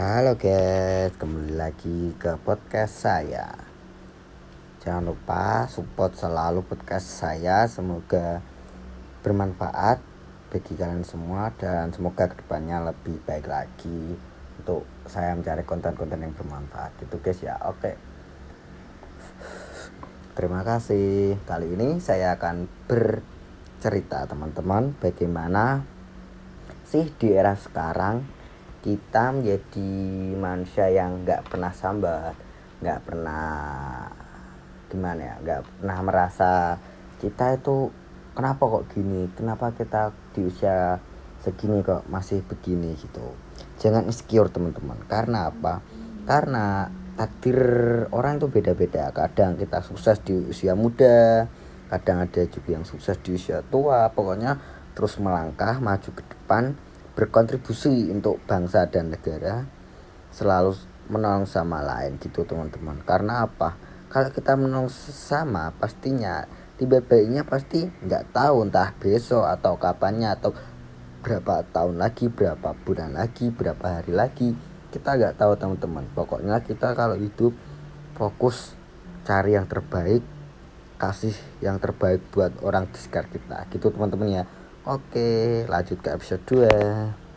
Halo guys, kembali lagi ke podcast saya. Jangan lupa support selalu podcast saya, semoga bermanfaat bagi kalian semua dan semoga ke depannya lebih baik lagi untuk saya mencari konten-konten yang bermanfaat. Itu guys ya, oke. Terima kasih. Kali ini saya akan bercerita teman-teman bagaimana sih di era sekarang kita menjadi manusia yang nggak pernah sambat nggak pernah gimana ya nggak pernah merasa kita itu kenapa kok gini? Kenapa kita di usia segini kok masih begini? gitu. Jangan insecure teman-teman. Karena apa? Karena takdir orang itu beda-beda. Kadang kita sukses di usia muda kadang ada juga yang sukses di usia tua. Pokoknya terus melangkah maju ke depan berkontribusi untuk bangsa dan negara selalu menolong sama lain gitu teman-teman. Karena apa? Kalau kita menolong sesama pastinya tiba-tiba pasti nggak tahu entah besok atau kapannya atau berapa tahun lagi berapa bulan lagi berapa hari lagi. Kita nggak tahu teman-teman. Pokoknya kita kalau hidup fokus cari yang terbaik kasih yang terbaik buat orang di sekitar kita. Gitu teman-teman ya Oke, lanjut ke episode 2.